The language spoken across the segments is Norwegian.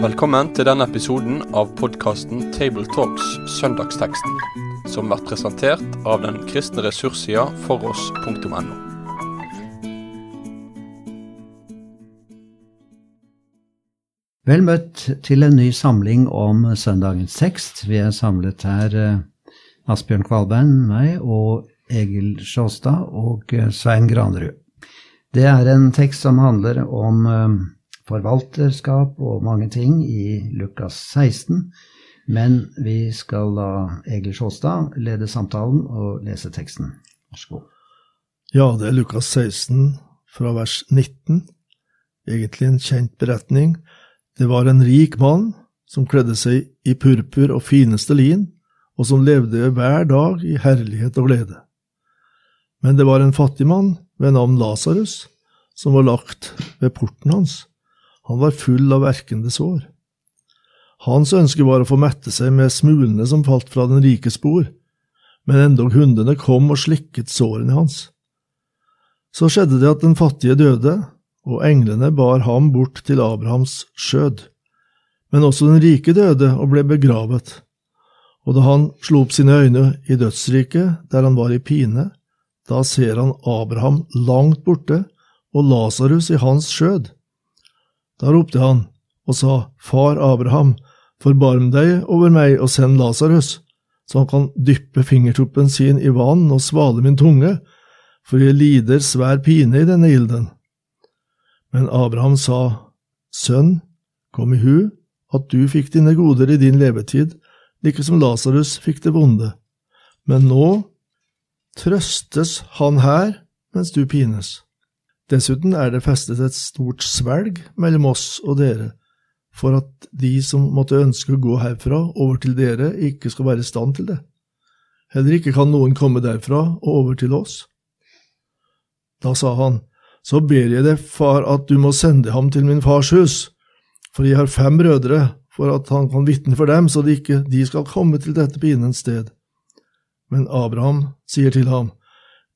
Velkommen til denne episoden av podkasten Tabletalks Søndagsteksten, som blir presentert av den kristne ressurssida foross.no. Vel møtt til en ny samling om søndagens tekst. Vi er samlet her, eh, Asbjørn Kvalbein, meg og Egil Sjåstad og eh, Svein Granerud. Det er en tekst som handler om eh, forvalterskap og mange ting i Lukas 16. Men vi skal la Egil Sjåstad lede samtalen og lese teksten. Vær så god. Ja, det er Lukas 16 fra vers 19. Egentlig en kjent beretning. Det var en rik mann som kledde seg i purpur og fineste lin, og som levde hver dag i herlighet og glede. Men det var en fattig mann ved navn Lasarus som var lagt ved porten hans. Han var full av verkende sår. Hans ønske var å få mette seg med smulene som falt fra den rikes bord, men endog hundene kom og slikket sårene hans. Så skjedde det at den fattige døde, og englene bar ham bort til Abrahams skjød. Men også den rike døde og ble begravet. Og da han slo opp sine øyne i dødsriket, der han var i pine, da ser han Abraham langt borte og Lasarus i hans skjød. Da ropte han og sa, Far Abraham, forbarm deg over meg og send Lasarus, så han kan dyppe fingertuppen sin i vann og svale min tunge, for jeg lider svær pine i denne ilden. Men Abraham sa, Sønn, kom i hu at du fikk dine goder i din levetid, like som Lasarus fikk det vonde. Men nå trøstes han her mens du pines. Dessuten er det festet et stort svelg mellom oss og dere, for at de som måtte ønske å gå herfra over til dere, ikke skal være i stand til det. Heller ikke kan noen komme derfra og over til oss. Da sa han, Så ber jeg deg, far, at du må sende ham til min fars hus, for jeg har fem brødre, for at han kan vitne for dem, så de ikke de skal komme til dette pinens sted. Men Abraham sier til ham,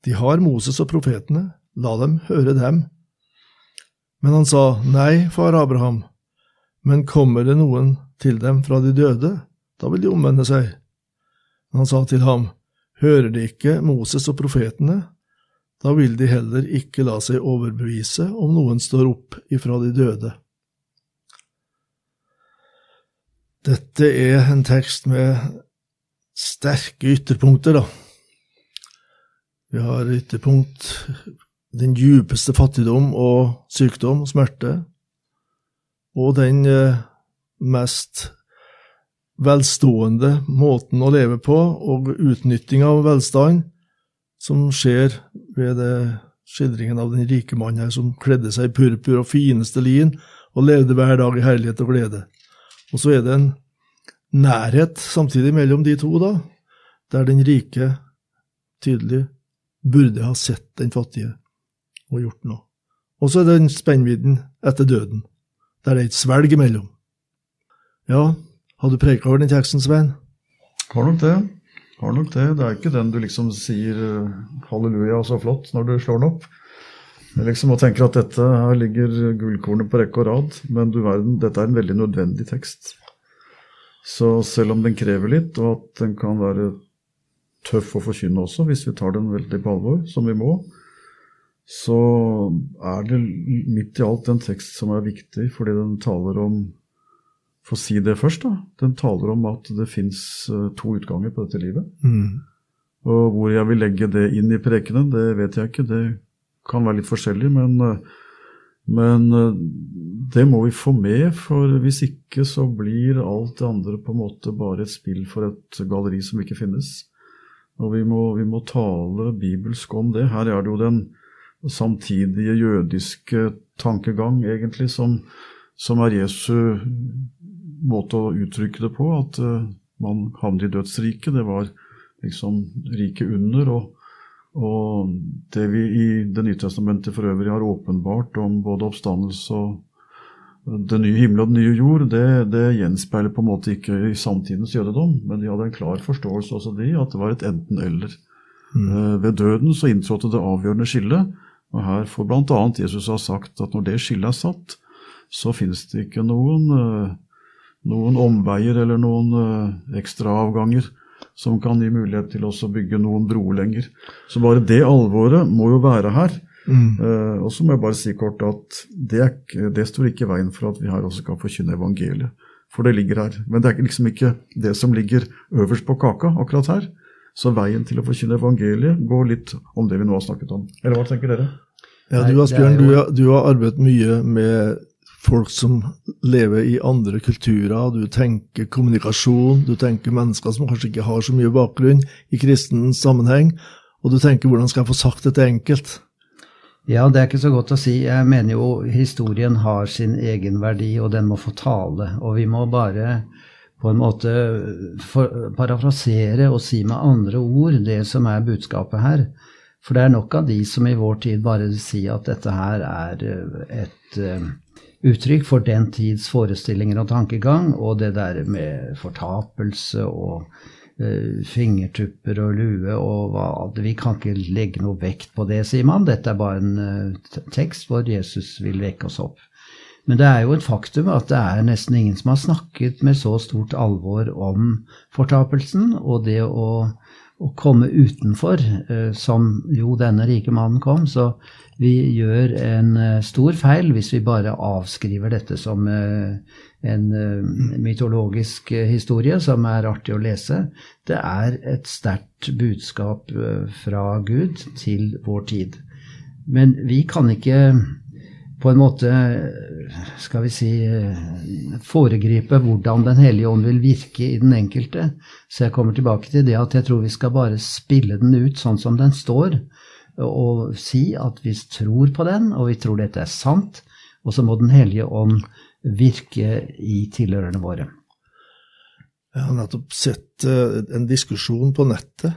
De har Moses og profetene, la dem høre dem. Men han sa, Nei, far Abraham, men kommer det noen til dem fra de døde, da vil de omvende seg. Men han sa til ham, Hører de ikke Moses og profetene, da vil de heller ikke la seg overbevise om noen står opp ifra de døde. Dette er en tekst med sterke ytterpunkter, da. Vi har ytterpunkt den djupeste fattigdom og sykdom og smerte, og den eh, mest velstående måten å leve på og utnytting av velstand som skjer ved skildringen av den rike mannen her som kledde seg i purpur og fineste lin og levde hver dag i herlighet og glede. Og så er det en nærhet samtidig mellom de to, da, der den rike tydelig burde ha sett den fattige og gjort noe. Og så er det den spennvidden etter døden, der det er et svelg imellom. Ja, har du preka over den teksten, Svein? Har nok det. Har nok det. Det er ikke den du liksom sier eh, halleluja, så flott, når du slår den opp. Jeg liksom og tenker at dette her ligger gullkornet på rekke og rad, men du verden, dette er en veldig nødvendig tekst. Så selv om den krever litt, og at den kan være tøff å forkynne også, hvis vi tar den veldig på alvor, som vi må, så er det midt i alt en tekst som er viktig, fordi den taler om For å si det først, da. Den taler om at det fins to utganger på dette livet. Mm. Og hvor jeg vil legge det inn i prekenen, det vet jeg ikke. Det kan være litt forskjellig, men, men det må vi få med. For hvis ikke så blir alt det andre på en måte bare et spill for et galleri som ikke finnes. Og vi må, vi må tale bibelsk om det. Her er det jo den samtidige jødiske tankegang, egentlig, som, som er Jesu måte å uttrykke det på. At uh, man havner i dødsriket. Det var liksom riket under. Og, og det vi i Det nye testamentet for øvrig har åpenbart om både oppstandelse og den nye himmel og den nye jord, det, det gjenspeiler på en måte ikke i samtidens jødedom, men de hadde en klar forståelse også de, at det var et enten-eller. Mm. Uh, ved døden så inntrådte det avgjørende skillet, Og her får bl.a. Jesus ha sagt at når det skillet er satt, så finnes det ikke noen, eh, noen omveier eller noen eh, ekstraavganger som kan gi mulighet til oss å bygge noen broer lenger. Så bare det alvoret må jo være her. Mm. Uh, og så må jeg bare si kort at det, det, står ikke i veien for at vi her også kan forkynne evangeliet. For det ligger her. Men det er liksom ikke det som ligger øverst på kaka akkurat her. Så veien til å forkynne evangeliet går litt om det vi nå har snakket om. Eller hva tenker dere? Ja, du Asbjørn, du, du har arbeidet mye med folk som lever i andre kulturer. Du tenker kommunikasjon, du tenker mennesker som kanskje ikke har så mye bakgrunn i kristen sammenheng. Og du tenker hvordan skal jeg få sagt dette enkelt? Ja, det er ikke så godt å si. Jeg mener jo historien har sin egen verdi, og den må få tale. Og vi må bare på en måte parafrasere og si med andre ord det som er budskapet her. For det er nok av de som i vår tid bare sier at dette her er eh, et uh, uttrykk for den tids forestillinger og tankegang, og det der med fortapelse og uh, fingertupper og lue og hva Vi kan ikke legge noe vekt på det, sier man. Dette er bare en uh, tekst hvor Jesus vil vekke oss opp. Men det er jo et faktum at det er nesten ingen som har snakket med så stort alvor om fortapelsen og det å å komme utenfor, eh, som jo denne rike mannen kom. Så vi gjør en eh, stor feil hvis vi bare avskriver dette som eh, en mytologisk historie som er artig å lese. Det er et sterkt budskap fra Gud til vår tid. Men vi kan ikke på en måte skal vi si foregripe hvordan Den hellige ånd vil virke i den enkelte. Så jeg kommer tilbake til det at jeg tror vi skal bare spille den ut sånn som den står, og si at vi tror på den, og vi tror dette er sant, og så må Den hellige ånd virke i tilhørerne våre. Jeg har nettopp sett eh, en diskusjon på nettet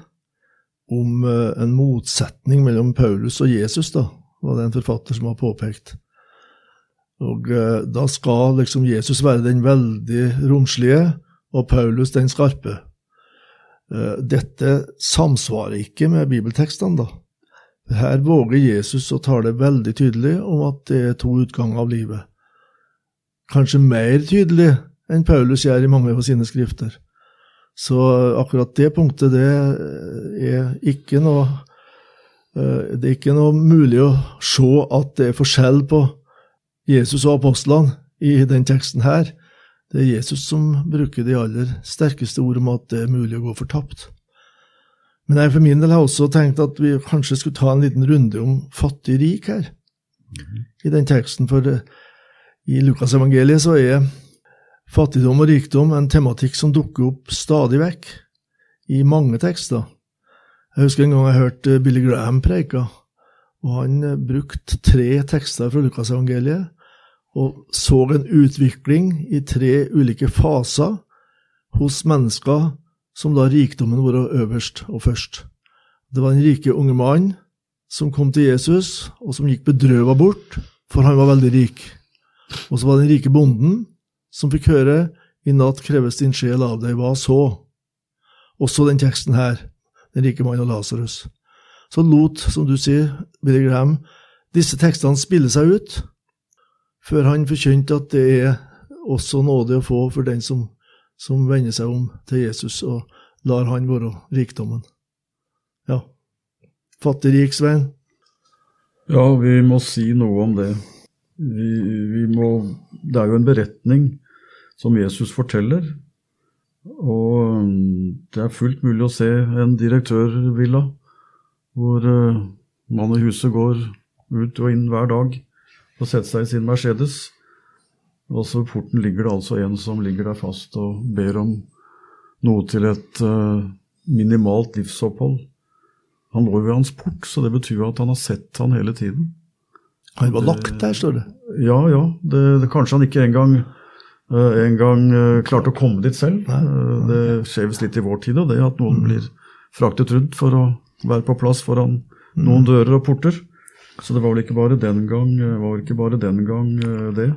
om eh, en motsetning mellom Paulus og Jesus, da, var det en forfatter som har påpekt. Og eh, da skal liksom Jesus være den veldig romslige, og Paulus den skarpe. Eh, dette samsvarer ikke med bibeltekstene, da. Her våger Jesus å tale veldig tydelig om at det er to utganger av livet. Kanskje mer tydelig enn Paulus gjør i mange av sine skrifter. Så akkurat det punktet, det er ikke noe eh, Det er ikke noe mulig å se at det er forskjell på Jesus og apostlene i den teksten her, det er Jesus som bruker de aller sterkeste ord om at det er mulig å gå fortapt. Men jeg for min del har også tenkt at vi kanskje skulle ta en liten runde om fattig-rik her, mm. i den teksten. For eh, i Lukasevangeliet så er fattigdom og rikdom en tematikk som dukker opp stadig vekk i mange tekster. Jeg husker en gang jeg hørte Billy Graham preika, og han eh, brukte tre tekster fra Lukasevangeliet og så en utvikling i tre ulike faser hos mennesker som da rikdommen var øverst og først. Det var den rike unge mannen som kom til Jesus, og som gikk bedrøva bort, for han var veldig rik. Og så var det den rike bonden som fikk høre i natt kreves din sjel av deg, hva så? Også den teksten her, den rike mannen og Lasarus. Så lot, som du sier, Billy Graham, disse tekstene spille seg ut, før han forkynte at det er også nåde å få for den som, som vender seg om til Jesus og lar han være rikdommen. Ja. Fattig-rik, Svein? Ja, vi må si noe om det. Vi, vi må, det er jo en beretning som Jesus forteller. Og det er fullt mulig å se en direktørvilla hvor uh, mann i huset går ut og inn hver dag og sette seg i sin Mercedes. Og så ved porten ligger det altså en som ligger der fast og ber om noe til et uh, minimalt livsopphold. Han lå ved hans port, så det betyr at han har sett han hele tiden. Han var lagt der, står det. Ja, ja. Det, det, kanskje han ikke engang uh, en gang uh, klarte å komme dit selv. Uh, det skjer visst litt i vår tid, og det at noen mm. blir fraktet rundt for å være på plass foran mm. noen dører og porter. Så det var vel ikke bare den gang, eh, bare den gang eh, det.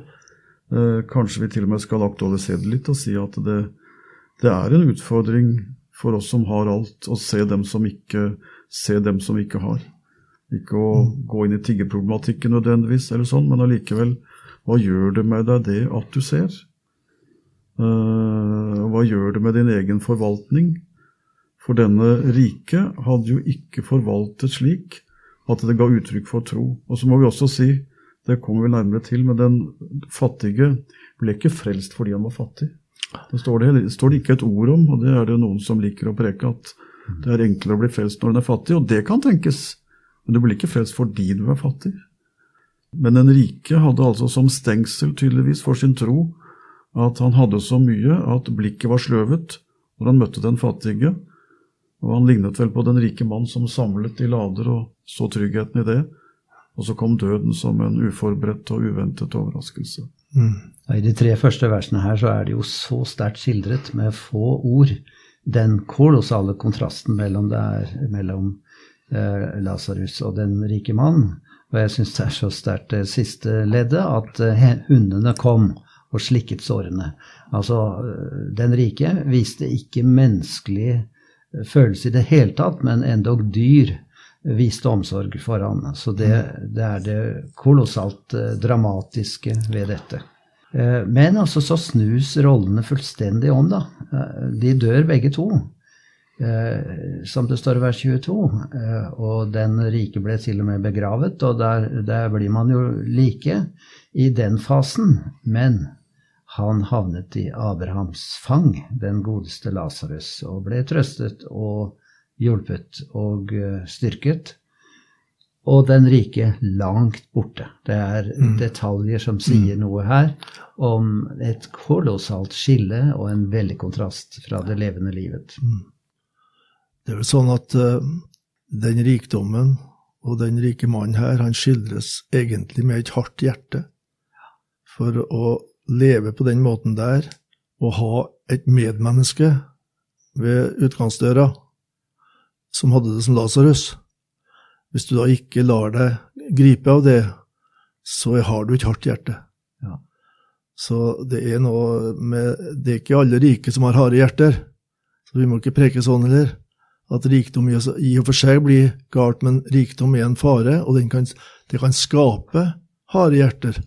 Eh, kanskje vi til og med skal aktualisere det litt og si at det, det, er en utfordring for oss som har alt, å se dem som ikke, dem som ikke har. Ikke å gå inn i tiggerproblematikken nødvendigvis, eller sånn, men allikevel, hva gjør det med deg det at du ser? Hva gjør det med din egen forvaltning? For denne rike hadde jo ikke forvaltet slik at det ga uttrykk for tro. Og så må vi også si, det kommer vi nærmere til, men den fattige ble ikke frelst fordi han var fattig. Det står det, det står det ikke et ord om, og det er det noen som liker å preke, at det er enklere å bli frelst når en er fattig, og det kan tenkes. Men du blir ikke frelst fordi du er fattig. Men den rike hadde altså som stengsel tydeligvis for sin tro at han hadde så mye at blikket var sløvet når han møtte den fattige, og han lignet vel på den rike mann som samlet i lader og så tryggheten i det, og så kom døden som en uforberedt og uventet overraskelse. Mm. I de tre første versene her så er det jo så sterkt skildret med få ord den kolossale kontrasten mellom, mellom eh, Lasarus og den rike mann. Og jeg syns det er så sterkt det siste leddet, at eh, hundene kom og slikket sårene. Altså, eh, den rike viste ikke menneskelig eh, følelse i det hele tatt, men endog dyr viste omsorg for han. Så det, det er det kolossalt eh, dramatiske ved dette. Eh, men altså så snus rollene fullstendig om, da. Eh, de dør begge to, som det står i vers 22. Og den rike ble til og med begravet, og der, der blir man jo like i den fasen. Men han havnet i Abrahams fang, den godeste Lasarus, og ble trøstet og hjulpet og styrket og den rike langt borte. Det er mm. detaljer som sier mm. noe her om et kolossalt skille og en veldig kontrast fra det levende livet. Mm. Det er vel sånn at uh, den rikdommen og den rike mannen her, han skildres egentlig med et hardt hjerte. For å leve på den måten der, og ha et medmenneske ved utgangsdøra som hadde det som Lasarus, hvis du da ikke lar deg gripe av det, så har du et hardt hjerte. Ja. Så det er noe med Det er ikke alle rike som har harde hjerter. Så vi må ikke preke sånn heller. At rikdom i og for seg blir galt, men rikdom er en fare, og kan, det kan skape harde hjerter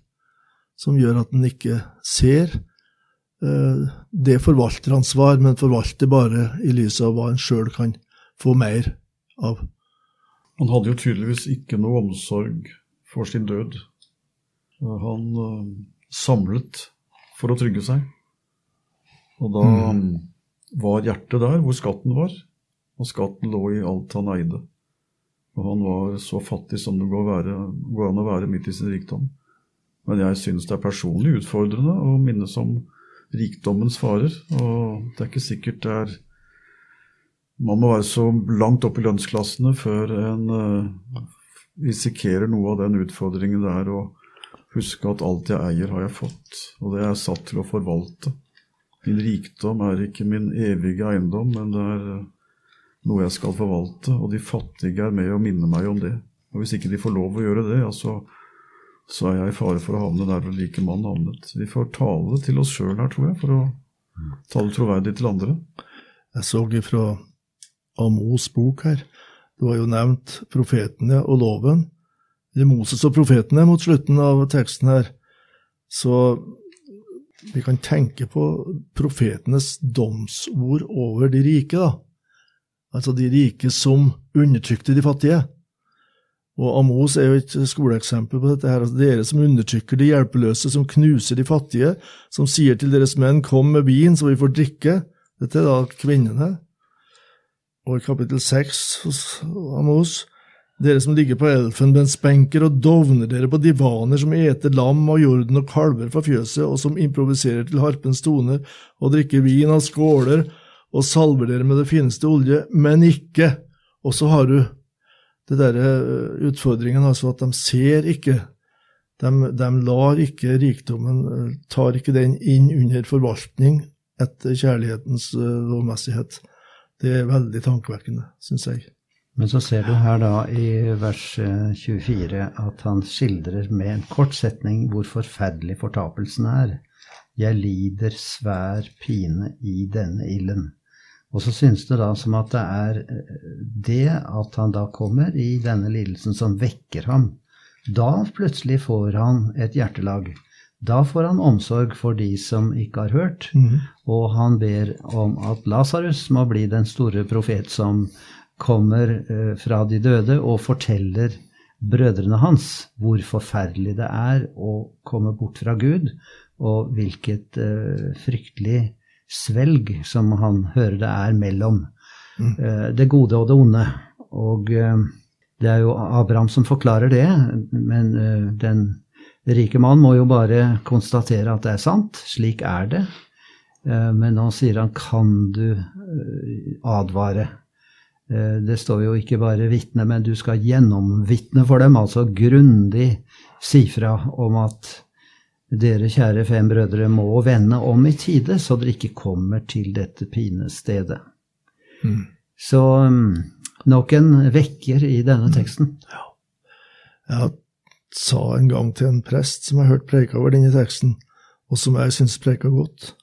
som gjør at en ikke ser Det det forvalteransvar, men forvalter bare i lys av hva en sjøl kan få mer av. Han hadde jo tydeligvis ikke noe omsorg for sin død. Han uh, samlet for å trygge seg. Og da mm. var hjertet der hvor skatten var, og skatten lå i alt han eide. Og han var så fattig som det går, være, går an å være midt i sin rikdom. Men jeg syns det er personlig utfordrende å minnes om rikdommens farer, og det er ikke sikkert det er man må være så langt opp i lønnsklassene før en uh, risikerer noe av den utfordringen det er å huske at alt jeg eier, har jeg fått, og det er jeg satt til å forvalte. Min rikdom er ikke min evige eiendom, men det er uh, noe jeg skal forvalte, og de fattige er med å minne meg om det. Og Hvis ikke de får lov å gjøre det, ja, så, så er jeg i fare for å havne der hvor like mann havnet. Vi får tale til oss sjøl her, tror jeg, for å tale troverdig til andre. Jeg så ifra Amos bok her. Det var jo nevnt profetene og loven. Eller Moses og profetene mot slutten av teksten her. Så vi kan tenke på profetenes domsord over de rike, da. Altså de rike som undertrykte de fattige. Og Amos er jo et skoleeksempel på dette. her, altså Dere som undertrykker de hjelpeløse, som knuser de fattige, som sier til deres menn 'kom med vin, så vi får drikke'. Dette er da kvinnene og i kapittel seks hos Amos, dere som ligger på elfenbensbenker og dovner dere på divaner som eter lam av jorden og kalver fra fjøset, og som improviserer til harpens toner og drikker vin av skåler og salver dere med det fineste olje, men ikke Og så har du det derre eh, utfordringen, altså at de ser ikke. De, de lar ikke rikdommen, eh, tar ikke den inn under forvaltning etter kjærlighetens eh, lovmessighet. Det er veldig tankevekkende, syns jeg. Men så ser du her da i vers 24 eh, at han skildrer med en kort setning hvor forferdelig fortapelsen er. Jeg lider svær pine i denne ilden. Og så synes det da som at det er eh, det at han da kommer i denne lidelsen som vekker ham. Da plutselig får han et hjertelag. Da får han omsorg for de som ikke har hørt, mm. og han ber om at Lasarus må bli den store profet som kommer eh, fra de døde og forteller brødrene hans hvor forferdelig det er å komme bort fra Gud, og hvilket eh, fryktelig svelg som han hører det er mellom eh, det gode og det onde. Og det er jo Abraham som forklarer det, men den rike mann må jo bare konstatere at det er sant. Slik er det. Eh, Men nå sier han 'kan du eh, advare'? Eh, Det står jo ikke bare vitne, men du skal gjennomvitne for dem, altså grundig si fra om at dere kjære fem brødre må vende om i tide, så dere ikke kommer til dette pinestedet. Mm. Så mm, nok en vekker i denne teksten. Jeg sa en gang til en prest som jeg hørte preika over denne teksten, og som jeg syns preika godt,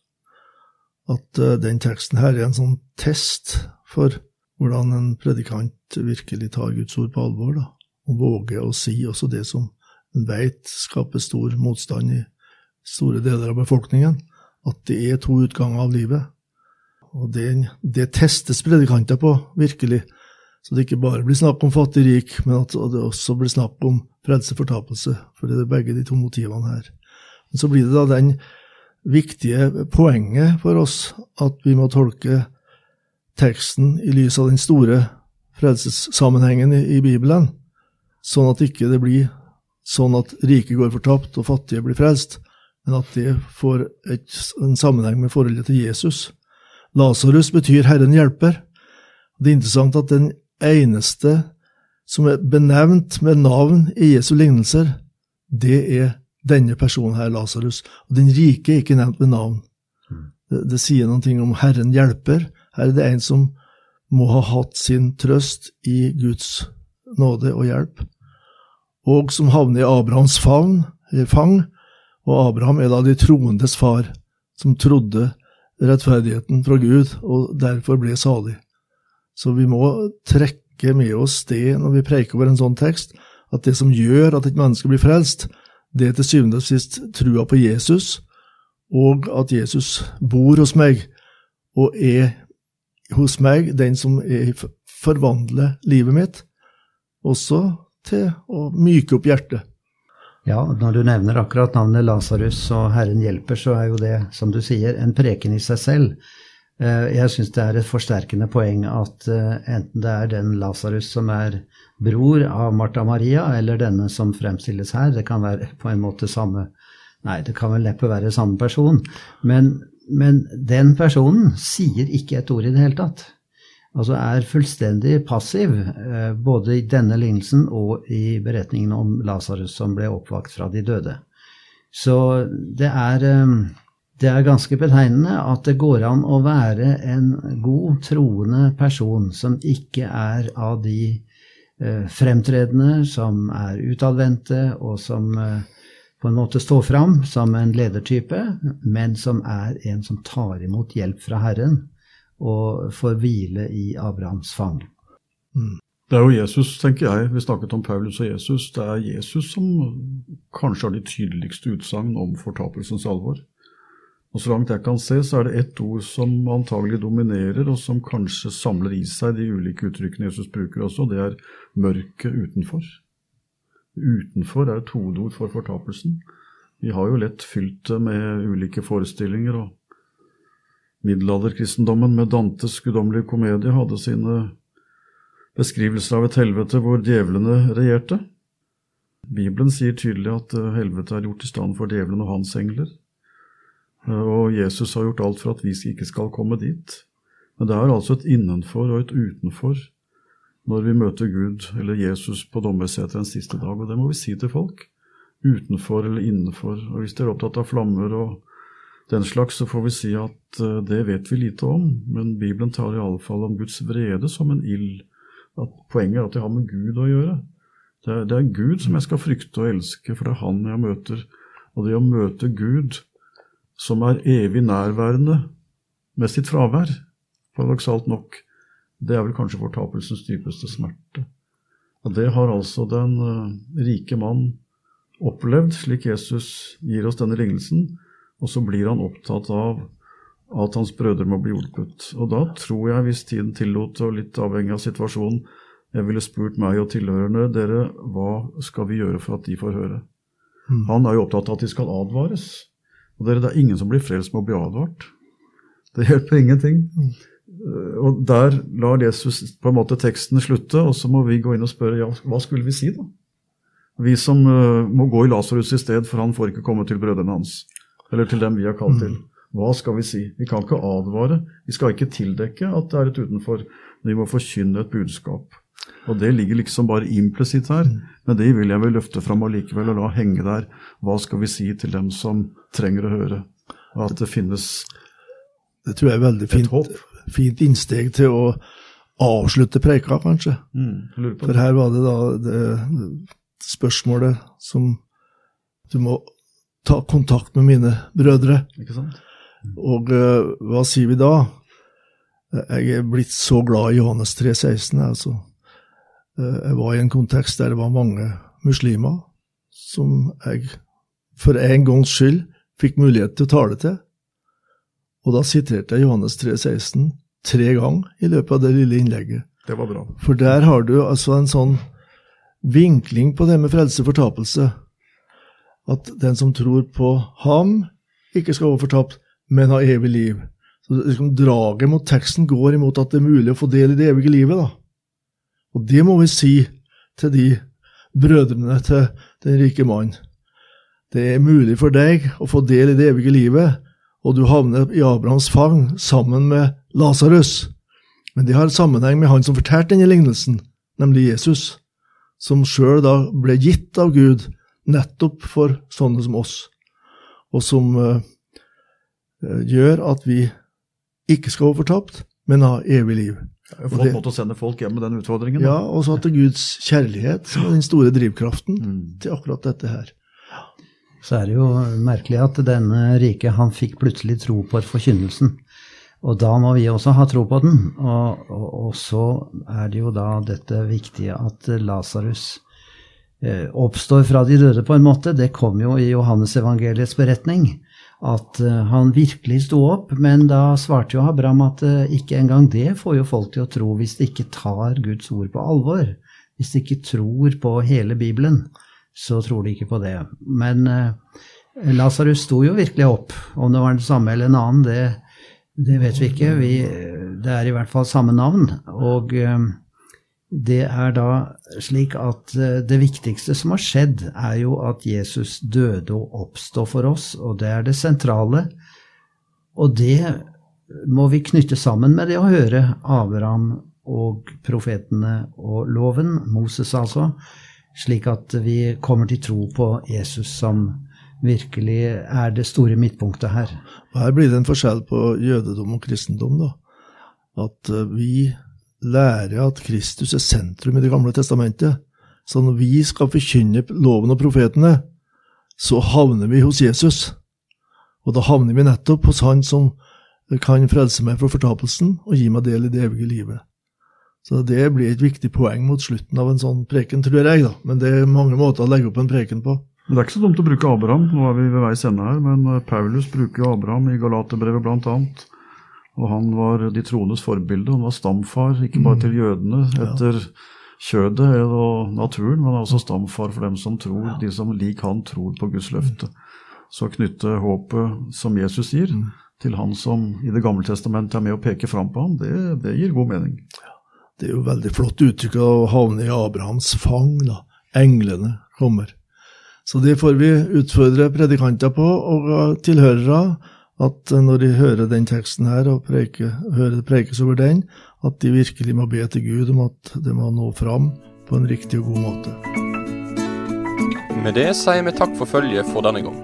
at uh, den teksten her er en sånn test for hvordan en predikant virkelig tar Guds ord på alvor, da, og våger å si også det som en veit skaper stor motstand i store deler av befolkningen, at det er to utganger av livet. Og det, det testes predikanter på, virkelig. Så det ikke bare blir snakk om fattig-rik, men at det også blir snakk om frelse-fortapelse. For det er begge de to motivene her. Men så blir det da den viktige poenget for oss at vi må tolke teksten i lys av den store frelsessammenhengen i, i Bibelen, sånn at ikke det blir sånn at rike går fortapt og fattige blir frelst, men at det får et, en sammenheng med forholdet til Jesus. Lasarus betyr Herren hjelper. Det er interessant at den eneste som er benevnt med navn i Jesu lignelser, det er denne personen her, Lasarus. Og den rike er ikke nevnt med navn. Det, det sier noe om Herren hjelper. Her er det en som må ha hatt sin trøst i Guds nåde og hjelp, og som havner i Abrahams favn, eller fang, og Abraham er da de troendes far, som trodde rettferdigheten fra Gud, og derfor ble salig. Så vi må trekke med oss det når vi preker over en sånn tekst, at det som gjør at et menneske blir frelst, det er til syvende og sist trua på Jesus, og at Jesus bor hos meg, og er hos meg den som er, forvandler livet mitt, også til å myke opp hjertet. Ja, når du nevner akkurat navnet Lasarus og Herren hjelper, så er jo det, som du sier, en preken i seg selv. Eh, Jeg syns det er et forsterkende poeng at eh, enten det er den Lasarus som er bror av Martha Maria, eller denne som fremstilles her, det kan være på en måte samme Nei, det kan vel neppe være samme person. Men, men den personen sier ikke et ord i det hele tatt. Altså er fullstendig passiv, eh, både i denne lignelsen og i beretningen om Lasarus som ble oppvakt fra de døde. Så det er, det er ganske betegnende at det går an å være en god, troende person som ikke er av de eh, fremtredende, som er utadvendte, og som eh, på en måte står fram som en ledertype, men som er en som tar imot hjelp fra Herren og får hvile i Abrahams fang. Det er jo Jesus, tenker jeg. Vi snakket om Paulus og Jesus. Det er Jesus som kanskje har de tydeligste utsagn om fortapelsens alvor. Og Så langt jeg kan se, så er det ett ord som antagelig dominerer, og som kanskje samler i seg de ulike uttrykkene Jesus bruker også, og det er mørket utenfor. Utenfor er et hovedord for fortapelsen. Vi har jo lett fylt det med ulike forestillinger, og middelalderkristendommen med Dantes guddommelige komedie hadde sine beskrivelser av et helvete hvor djevlene regjerte. Bibelen sier tydelig at helvete er gjort i stand for djevelen og hans engler. Og Jesus har gjort alt for at vi ikke skal komme dit. Men det er altså et innenfor og et utenfor når vi møter Gud eller Jesus på dommersetet en siste dag, og det må vi si til folk. Utenfor eller innenfor. Og hvis de er opptatt av flammer og den slags, så får vi si at eh, det vet vi lite om, men Bibelen tar i alle fall om Guds vrede som en ild. Poenget er at det har med Gud å gjøre. Det er, det er Gud som jeg skal frykte og elske, for det er Han jeg møter. Og det å møte Gud, som er evig nærværende med sitt fravær, paradoksalt nok, det er vel kanskje fortapelsens dypeste smerte. Og det har altså den uh, rike mann opplevd, slik Jesus gir oss denne lignelsen. Og så blir han opptatt av at hans brødre må bli hjulpet. Og da tror jeg, hvis tiden tillot, og litt avhengig av situasjonen, jeg ville spurt meg og tilhørende dere, hva skal vi gjøre for at de får høre? Mm. Han er jo opptatt av at de skal advares. Og det er ingen som blir frelst med å bli advart. Det hjelper ingenting. Mm. Og der lar Jesus på en måte teksten slutte, og så må vi gå inn og spørre ja, hva skulle vi si, da? Vi som uh, må gå i Lasarus i sted, for han får ikke komme til brødrene hans. Eller til dem vi har kalt til. Hva skal vi si? Vi kan ikke advare. Vi skal ikke tildekke at det er et utenfor. Vi må forkynne et budskap. Og det ligger liksom bare implisitt her. Men det vil jeg vel løfte fram allikevel og la henge der. Hva skal vi si til dem som trenger å høre? At det finnes det tror jeg er veldig fint, fint innsteg til å avslutte preika, kanskje. Mm, For her var det da det spørsmålet som Du må ta kontakt med mine brødre. Ikke sant? Og uh, hva sier vi da? Jeg er blitt så glad i Johannes 3, 16. Altså. Uh, jeg var i en kontekst der det var mange muslimer som jeg for en gangs skyld fikk mulighet til å tale til. Og da siterte jeg Johannes 3,16 tre ganger i løpet av det lille innlegget. Det var bra. For der har du altså en sånn vinkling på det med frelse og fortapelse. At den som tror på ham, ikke skal være fortapt, men ha evig liv. Så liksom, Draget mot teksten går imot at det er mulig å få del i det evige livet. da. Og det må vi si til de brødrene til den rike mannen. Det er mulig for deg å få del i det evige livet, og du havner i Abrahams fang sammen med Lasarus. Men det har sammenheng med han som fortalte denne lignelsen, nemlig Jesus som sjøl da ble gitt av Gud nettopp for sånne som oss, og som uh, gjør at vi ikke skal være fortapt, men ha evig liv. Det er flott måte å sende folk hjem med den utfordringen. Ja, og så at det er Guds kjærlighet som er den store drivkraften mm. til akkurat dette her. Så er det jo merkelig at denne rike han fikk plutselig tro på forkynnelsen. Og da må vi også ha tro på den. Og, og, og så er det jo da dette viktige at Lasarus eh, oppstår fra de døde, på en måte. Det kom jo i Johannes evangeliets beretning. At eh, han virkelig sto opp, men da svarte jo Abraham at eh, ikke engang det får jo folk til å tro hvis de ikke tar Guds ord på alvor. Hvis de ikke tror på hele Bibelen, så tror de ikke på det. Men eh, Lasarus sto jo virkelig opp. Om det var den samme eller en annen, det det vet vi ikke. Vi, det er i hvert fall samme navn. Og eh, det er da slik at eh, det viktigste som har skjedd, er jo at Jesus døde og oppstod for oss, og det er det sentrale. Og det må vi knytte sammen med det å høre Abraham og profetene og loven, Moses altså, slik at vi kommer til tro på Jesus som virkelig er det store midtpunktet her. Her blir det en forskjell på jødedom og kristendom. da. At eh, vi lærer at Kristus er sentrum i Det gamle testamentet. Så når vi skal forkynne loven og profetene, så havner vi hos Jesus. Og da havner vi nettopp hos Han som kan frelse meg fra fortapelsen og gi meg del i det evige livet. Så det blir et viktig poeng mot slutten av en sånn preken, tror jeg, da. Men det er mange måter å legge opp en preken på. Men Det er ikke så dumt å bruke Abraham, nå er vi ved veis ende her, men eh, Paulus bruker jo Abraham i Galaterbrevet bl.a. Og han var de troendes forbilde. Han var stamfar, ikke bare mm. til jødene etter ja. kjødet og naturen, men også stamfar for dem som tror, ja. de som lik han tror på Guds løfte. Så knytte håpet som Jesus gir, mm. til han som i Det gamle testamentet er med å peke fram på ham, det, det gir god mening. Det er jo veldig flott uttrykk å havne i Abrahams fang. da. Englene kommer. Så det får vi utfordre predikanter på og tilhørere, at når de hører den teksten her og preike, hører det preikes over den, at de virkelig må be til Gud om at det må nå fram på en riktig og god måte. Med det sier vi takk for følget for denne gang.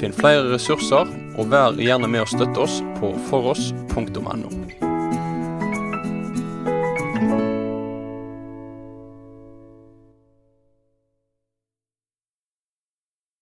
Finn flere ressurser, og vær gjerne med å støtte oss på foross.no.